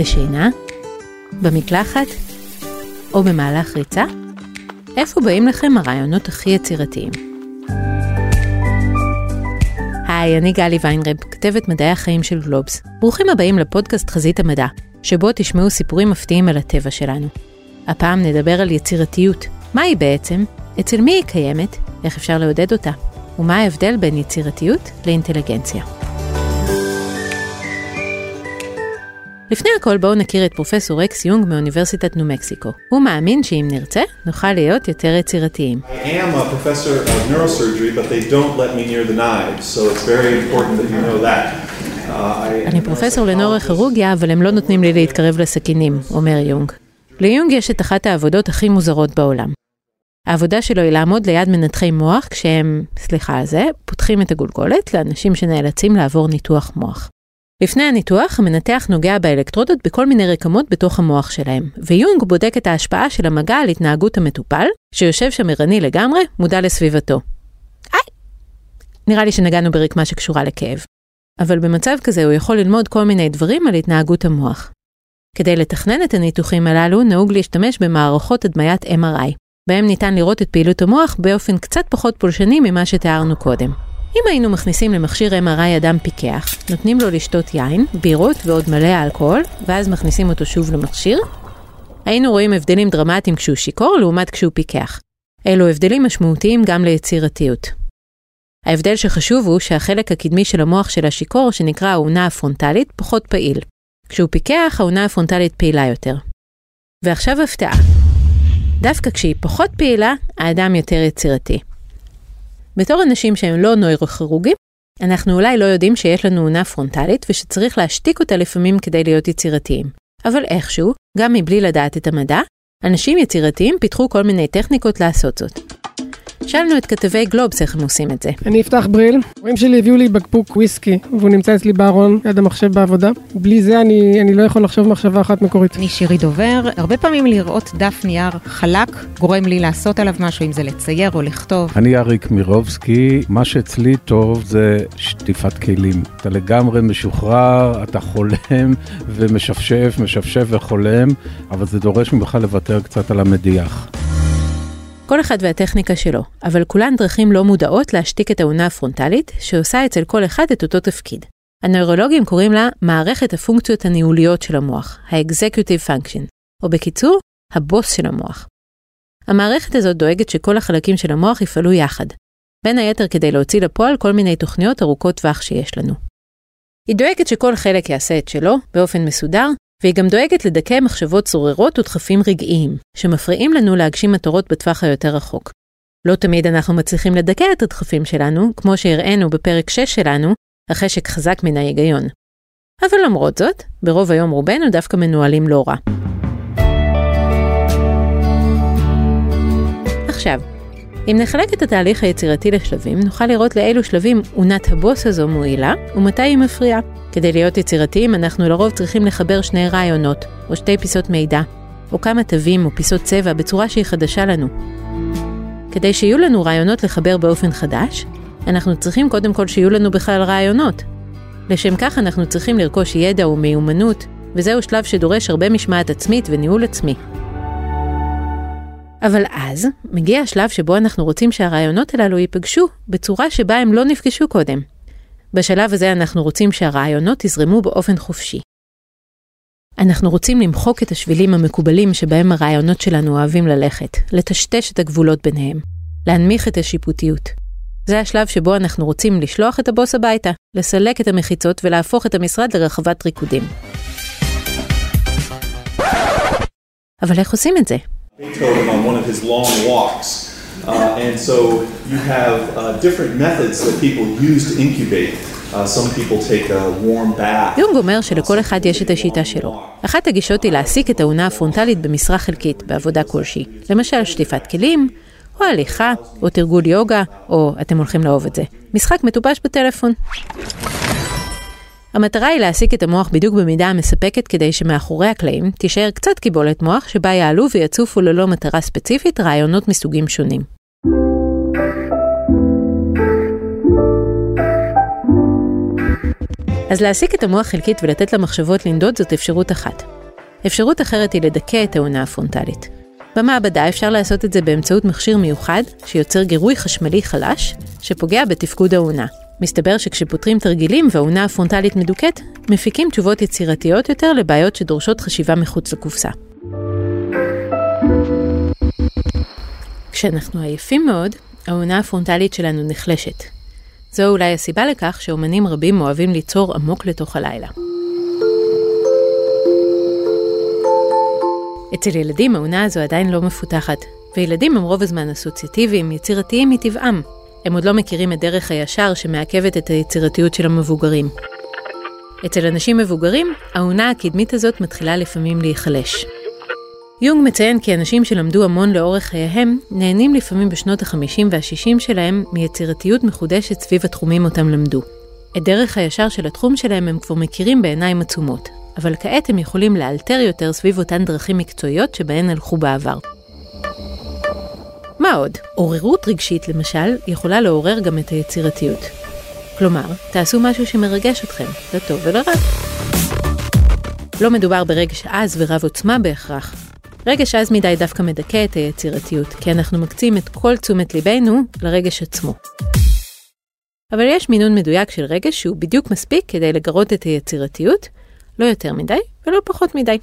בשינה? במקלחת? או במהלך ריצה? איפה באים לכם הרעיונות הכי יצירתיים? היי, אני גלי ויינרב, כתבת מדעי החיים של גלובס. ברוכים הבאים לפודקאסט חזית המדע, שבו תשמעו סיפורים מפתיעים על הטבע שלנו. הפעם נדבר על יצירתיות. מה היא בעצם? אצל מי היא קיימת? איך אפשר לעודד אותה? ומה ההבדל בין יצירתיות לאינטליגנציה? לפני הכל בואו נכיר את פרופסור רקס יונג מאוניברסיטת ניו מקסיקו. הוא מאמין שאם נרצה, נוכל להיות יותר יצירתיים. אני פרופסור לנוירוכירורגיה, אבל הם לא נותנים לי להתקרב לסכינים, אומר יונג. ליונג יש את אחת העבודות הכי מוזרות בעולם. העבודה שלו היא לעמוד ליד מנתחי מוח כשהם, סליחה על זה, פותחים את הגולגולת לאנשים שנאלצים לעבור ניתוח מוח. לפני הניתוח, המנתח נוגע באלקטרודות בכל מיני רקמות בתוך המוח שלהם, ויונג בודק את ההשפעה של המגע על התנהגות המטופל, שיושב שם ערני לגמרי, מודע לסביבתו. היי! נראה לי שנגענו ברקמה שקשורה לכאב. אבל במצב כזה הוא יכול ללמוד כל מיני דברים על התנהגות המוח. כדי לתכנן את הניתוחים הללו, נהוג להשתמש במערכות הדמיית MRI, בהם ניתן לראות את פעילות המוח באופן קצת פחות פולשני ממה שתיארנו קודם. אם היינו מכניסים למכשיר MRI אדם פיקח, נותנים לו לשתות יין, בירות ועוד מלא אלכוהול, ואז מכניסים אותו שוב למכשיר, היינו רואים הבדלים דרמטיים כשהוא שיכור לעומת כשהוא פיקח. אלו הבדלים משמעותיים גם ליצירתיות. ההבדל שחשוב הוא שהחלק הקדמי של המוח של השיכור, שנקרא האונה הפרונטלית, פחות פעיל. כשהוא פיקח, האונה הפרונטלית פעילה יותר. ועכשיו הפתעה. דווקא כשהיא פחות פעילה, האדם יותר יצירתי. בתור אנשים שהם לא נוירוכירוגים, אנחנו אולי לא יודעים שיש לנו אונה פרונטלית ושצריך להשתיק אותה לפעמים כדי להיות יצירתיים. אבל איכשהו, גם מבלי לדעת את המדע, אנשים יצירתיים פיתחו כל מיני טכניקות לעשות זאת. שאלנו את כתבי גלובס איך הם עושים את זה. אני אפתח בריל, ההורים שלי הביאו לי בקבוק וויסקי, והוא נמצא אצלי בארון, ליד המחשב בעבודה. בלי זה אני, אני לא יכול לחשוב מחשבה אחת מקורית. אני שירי דובר, הרבה פעמים לראות דף נייר חלק, גורם לי לעשות עליו משהו, אם זה לצייר או לכתוב. אני אריק מירובסקי, מה שאצלי טוב זה שטיפת כלים. אתה לגמרי משוחרר, אתה חולם ומשפשף, משפשף וחולם, אבל זה דורש ממך לוותר קצת על המדיח. כל אחד והטכניקה שלו, אבל כולן דרכים לא מודעות להשתיק את האונה הפרונטלית, שעושה אצל כל אחד את אותו תפקיד. הנוירולוגים קוראים לה מערכת הפונקציות הניהוליות של המוח, ה-executive function, או בקיצור, הבוס של המוח. המערכת הזאת דואגת שכל החלקים של המוח יפעלו יחד, בין היתר כדי להוציא לפועל כל מיני תוכניות ארוכות טווח שיש לנו. היא דואגת שכל חלק יעשה את שלו, באופן מסודר, והיא גם דואגת לדכא מחשבות צוררות ודחפים רגעיים, שמפריעים לנו להגשים מטרות בטווח היותר רחוק. לא תמיד אנחנו מצליחים לדכא את הדחפים שלנו, כמו שהראינו בפרק 6 שלנו, החשק חזק מן ההיגיון. אבל למרות זאת, ברוב היום רובנו דווקא מנוהלים לא רע. עכשיו, אם נחלק את התהליך היצירתי לשלבים, נוכל לראות לאילו שלבים אונת הבוס הזו מועילה, ומתי היא מפריעה. כדי להיות יצירתיים, אנחנו לרוב צריכים לחבר שני רעיונות, או שתי פיסות מידע, או כמה תווים או פיסות צבע בצורה שהיא חדשה לנו. כדי שיהיו לנו רעיונות לחבר באופן חדש, אנחנו צריכים קודם כל שיהיו לנו בכלל רעיונות. לשם כך אנחנו צריכים לרכוש ידע ומיומנות, וזהו שלב שדורש הרבה משמעת עצמית וניהול עצמי. אבל אז מגיע השלב שבו אנחנו רוצים שהרעיונות הללו ייפגשו בצורה שבה הם לא נפגשו קודם. בשלב הזה אנחנו רוצים שהרעיונות יזרמו באופן חופשי. אנחנו רוצים למחוק את השבילים המקובלים שבהם הרעיונות שלנו אוהבים ללכת, לטשטש את הגבולות ביניהם, להנמיך את השיפוטיות. זה השלב שבו אנחנו רוצים לשלוח את הבוס הביתה, לסלק את המחיצות ולהפוך את המשרד לרחבת ריקודים. אבל איך עושים את זה? Uh, and so you have uh, different methods that people use to incubate. יונג אומר שלכל אחד יש את השיטה שלו. אחת הגישות היא להעסיק את האונה הפרונטלית במשרה חלקית, בעבודה כלשהי. למשל שטיפת כלים, או הליכה, או תרגול יוגה, או אתם הולכים לאהוב את זה, משחק מטופש בטלפון. המטרה היא להעסיק את המוח בדיוק במידה המספקת כדי שמאחורי הקלעים תישאר קצת קיבולת מוח שבה יעלו ויצופו ללא מטרה ספציפית רעיונות מסוגים שונים. אז להעסיק את המוח חלקית ולתת למחשבות לנדוד זאת אפשרות אחת. אפשרות אחרת היא לדכא את האונה הפרונטלית. במעבדה אפשר לעשות את זה באמצעות מכשיר מיוחד שיוצר גירוי חשמלי חלש, שפוגע בתפקוד האונה. מסתבר שכשפותרים תרגילים והאונה הפרונטלית מדוכאת, מפיקים תשובות יצירתיות יותר לבעיות שדורשות חשיבה מחוץ לקופסה. כשאנחנו עייפים מאוד, האונה הפרונטלית שלנו נחלשת. זו אולי הסיבה לכך שאומנים רבים אוהבים ליצור עמוק לתוך הלילה. אצל ילדים העונה הזו עדיין לא מפותחת, וילדים הם רוב הזמן אסוציאטיביים, יצירתיים מטבעם. הם עוד לא מכירים את דרך הישר שמעכבת את היצירתיות של המבוגרים. אצל אנשים מבוגרים, העונה הקדמית הזאת מתחילה לפעמים להיחלש. יונג מציין כי אנשים שלמדו המון לאורך חייהם, נהנים לפעמים בשנות ה-50 וה-60 שלהם מיצירתיות מחודשת סביב התחומים אותם למדו. את דרך הישר של התחום שלהם הם כבר מכירים בעיניים עצומות, אבל כעת הם יכולים לאלתר יותר סביב אותן דרכים מקצועיות שבהן הלכו בעבר. מה עוד? עוררות רגשית, למשל, יכולה לעורר גם את היצירתיות. כלומר, תעשו משהו שמרגש אתכם, לטוב ולרע. לא מדובר ברגש עז ורב עוצמה בהכרח. רגש עז מדי דווקא מדכא את היצירתיות, כי אנחנו מקצים את כל תשומת ליבנו לרגש עצמו. אבל יש מינון מדויק של רגש שהוא בדיוק מספיק כדי לגרות את היצירתיות, לא יותר מדי ולא פחות מדי.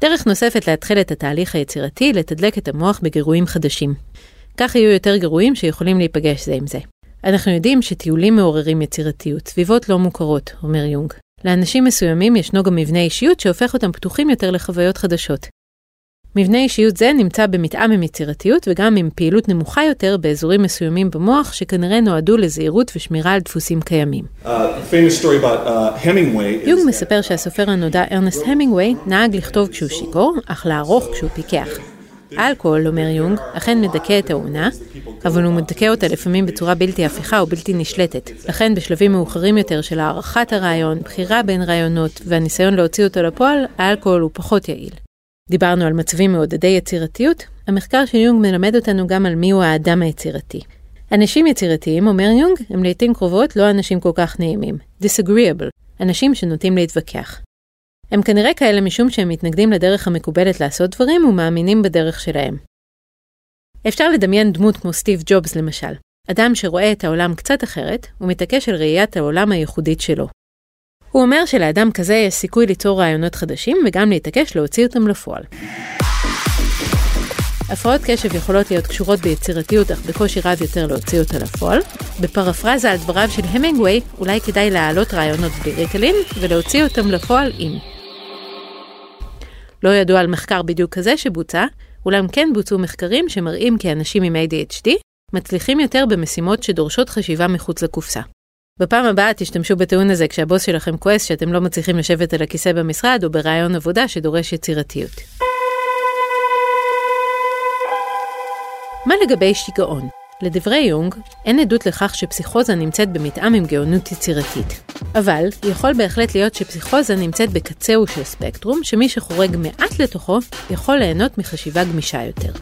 דרך נוספת להתחיל את התהליך היצירתי לתדלק את המוח בגירויים חדשים. כך יהיו יותר גירויים שיכולים להיפגש זה עם זה. אנחנו יודעים שטיולים מעוררים יצירתיות, סביבות לא מוכרות, אומר יונג. לאנשים מסוימים ישנו גם מבנה אישיות שהופך אותם פתוחים יותר לחוויות חדשות. מבנה אישיות זה נמצא במתאם עם יצירתיות וגם עם פעילות נמוכה יותר באזורים מסוימים במוח שכנראה נועדו לזהירות ושמירה על דפוסים קיימים. Uh, uh, יונג מספר שהסופר הנודע ארנסט המינגווי נהג לכתוב כשהוא שיכור, אך לערוך כשהוא פיקח. אלכוהול, אומר יונג, אכן מדכא את האונה, אבל הוא מדכא אותה לפעמים בצורה בלתי הפיכה או בלתי נשלטת. לכן בשלבים מאוחרים יותר של הערכת הרעיון, בחירה בין רעיונות והניסיון להוציא אותו לפועל, האלכוהול הוא פחות יעיל. דיברנו על מצבים מעודדי יצירתיות, המחקר של יונג מלמד אותנו גם על מיהו האדם היצירתי. אנשים יצירתיים, אומר יונג, הם לעיתים קרובות לא אנשים כל כך נעימים. disagreeable, אנשים שנוטים להתווכח. הם כנראה כאלה משום שהם מתנגדים לדרך המקובלת לעשות דברים ומאמינים בדרך שלהם. אפשר לדמיין דמות כמו סטיב ג'ובס למשל, אדם שרואה את העולם קצת אחרת, ומתעקש על ראיית העולם הייחודית שלו. הוא אומר שלאדם כזה יש סיכוי ליצור רעיונות חדשים וגם להתעקש להוציא אותם לפועל. הפרעות קשב יכולות להיות קשורות ביצירתיות, אך בקושי רב יותר להוציא אותה לפועל. בפרפרזה על דבריו של המינגווי, אולי כדאי להעלות רעיונות בלי ריטלין ולהוציא אותם לפועל עם. לא ידוע על מחקר בדיוק כזה שבוצע, אולם כן בוצעו מחקרים שמראים כי אנשים עם ADHD מצליחים יותר במשימות שדורשות חשיבה מחוץ לקופסה. בפעם הבאה תשתמשו בטיעון הזה כשהבוס שלכם כועס שאתם לא מצליחים לשבת על הכיסא במשרד או ברעיון עבודה שדורש יצירתיות. מה לגבי שיגעון? לדברי יונג, אין עדות לכך שפסיכוזה נמצאת במתאם עם גאונות יצירתית. אבל יכול בהחלט להיות שפסיכוזה נמצאת בקצהו של ספקטרום, שמי שחורג מעט לתוכו יכול ליהנות מחשיבה גמישה יותר.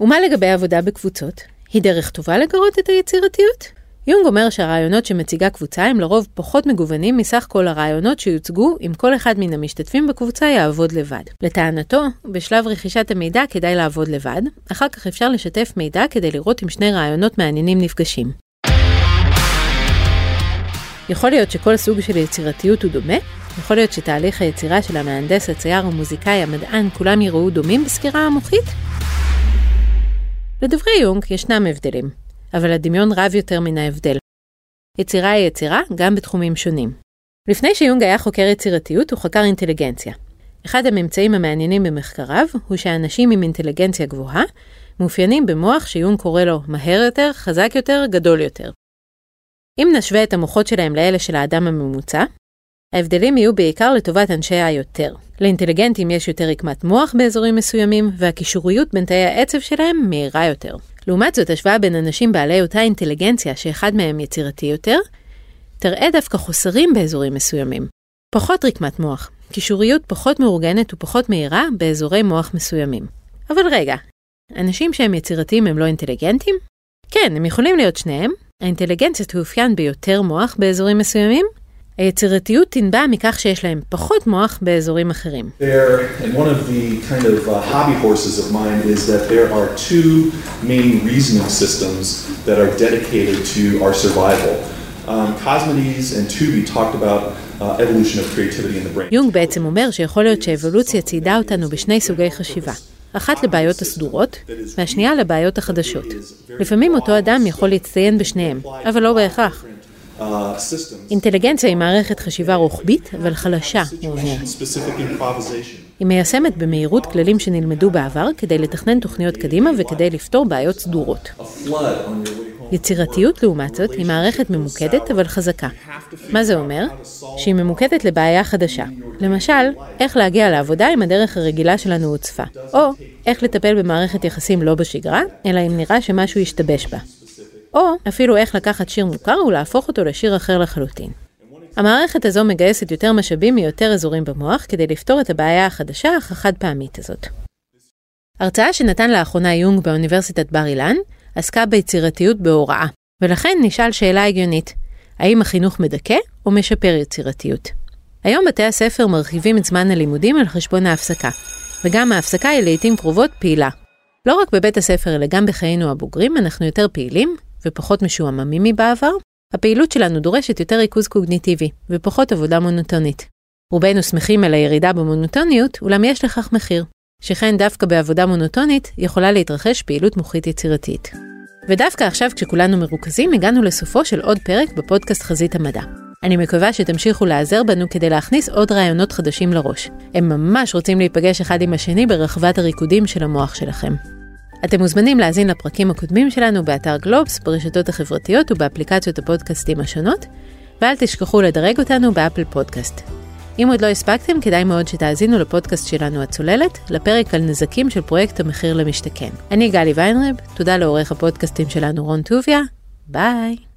ומה לגבי עבודה בקבוצות? היא דרך טובה לגרות את היצירתיות? יונג אומר שהרעיונות שמציגה קבוצה הם לרוב פחות מגוונים מסך כל הרעיונות שיוצגו אם כל אחד מן המשתתפים בקבוצה יעבוד לבד. לטענתו, בשלב רכישת המידע כדאי לעבוד לבד, אחר כך אפשר לשתף מידע כדי לראות אם שני רעיונות מעניינים נפגשים. יכול להיות שכל סוג של יצירתיות הוא דומה, יכול להיות שתהליך היצירה של המהנדס, הצייר, המוזיקאי, המדען, כולם יראו דומים בסקירה המוחית? לדברי יונג ישנם הבדלים, אבל הדמיון רב יותר מן ההבדל. יצירה היא יצירה גם בתחומים שונים. לפני שיונג היה חוקר יצירתיות, הוא חקר אינטליגנציה. אחד הממצאים המעניינים במחקריו הוא שאנשים עם אינטליגנציה גבוהה מאופיינים במוח שיונג קורא לו מהר יותר, חזק יותר, גדול יותר. אם נשווה את המוחות שלהם לאלה של האדם הממוצע, ההבדלים יהיו בעיקר לטובת אנשי היותר. לאינטליגנטים יש יותר רקמת מוח באזורים מסוימים, והקישוריות בין תאי העצב שלהם מהירה יותר. לעומת זאת, השוואה בין אנשים בעלי אותה אינטליגנציה שאחד מהם יצירתי יותר, תראה דווקא חוסרים באזורים מסוימים. פחות רקמת מוח, קישוריות פחות מאורגנת ופחות מהירה באזורי מוח מסוימים. אבל רגע, אנשים שהם יצירתיים הם לא אינטליגנטים? כן, הם יכולים להיות שניהם, האינטליגנציה תאופיין ביותר מוח באזורים מסוימים, היצירתיות תנבע מכך שיש להם פחות מוח באזורים אחרים. Of uh. Um, uh. יונג בעצם אומר שיכול להיות שאבולוציה ציידה אותנו בשני סוגי חשיבה. אחת לבעיות הסדורות, והשנייה לבעיות החדשות. לפעמים אותו אדם יכול להצטיין בשניהם, אבל לא בהכרח. אינטליגנציה היא מערכת חשיבה רוחבית, אבל חלשה, הוא אומר. היא מיישמת במהירות כללים שנלמדו בעבר כדי לתכנן תוכניות קדימה וכדי לפתור בעיות סדורות. יצירתיות, לעומת זאת, היא מערכת ממוקדת אבל חזקה. מה זה אומר? שהיא ממוקדת לבעיה חדשה. למשל, איך להגיע לעבודה אם הדרך הרגילה שלנו הוצפה. או, איך לטפל במערכת יחסים לא בשגרה, אלא אם נראה שמשהו השתבש בה. או, אפילו איך לקחת שיר מוכר ולהפוך אותו לשיר אחר לחלוטין. המערכת הזו מגייסת יותר משאבים מיותר אזורים במוח כדי לפתור את הבעיה החדשה אך החד פעמית הזאת. הרצאה שנתן לאחרונה יונג באוניברסיטת בר אילן עסקה ביצירתיות בהוראה, ולכן נשאל שאלה הגיונית, האם החינוך מדכא או משפר יצירתיות? היום בתי הספר מרחיבים את זמן הלימודים על חשבון ההפסקה, וגם ההפסקה היא לעיתים קרובות פעילה. לא רק בבית הספר אלא גם בחיינו הבוגרים אנחנו יותר פעילים ופחות משועממים מבעבר. הפעילות שלנו דורשת יותר ריכוז קוגניטיבי ופחות עבודה מונוטונית. רובנו שמחים על הירידה במונוטוניות, אולם יש לכך מחיר. שכן דווקא בעבודה מונוטונית יכולה להתרחש פעילות מוחית יצירתית. ודווקא עכשיו כשכולנו מרוכזים הגענו לסופו של עוד פרק בפודקאסט חזית המדע. אני מקווה שתמשיכו להיעזר בנו כדי להכניס עוד רעיונות חדשים לראש. הם ממש רוצים להיפגש אחד עם השני ברחבת הריקודים של המוח שלכם. אתם מוזמנים להאזין לפרקים הקודמים שלנו באתר גלובס, ברשתות החברתיות ובאפליקציות הפודקאסטים השונות, ואל תשכחו לדרג אותנו ב Apple Podcast. אם עוד לא הספקתם, כדאי מאוד שתאזינו לפודקאסט שלנו הצוללת, לפרק על נזקים של פרויקט המחיר למשתכן. אני גלי ויינרב, תודה לעורך הפודקאסטים שלנו רון טוביה, ביי.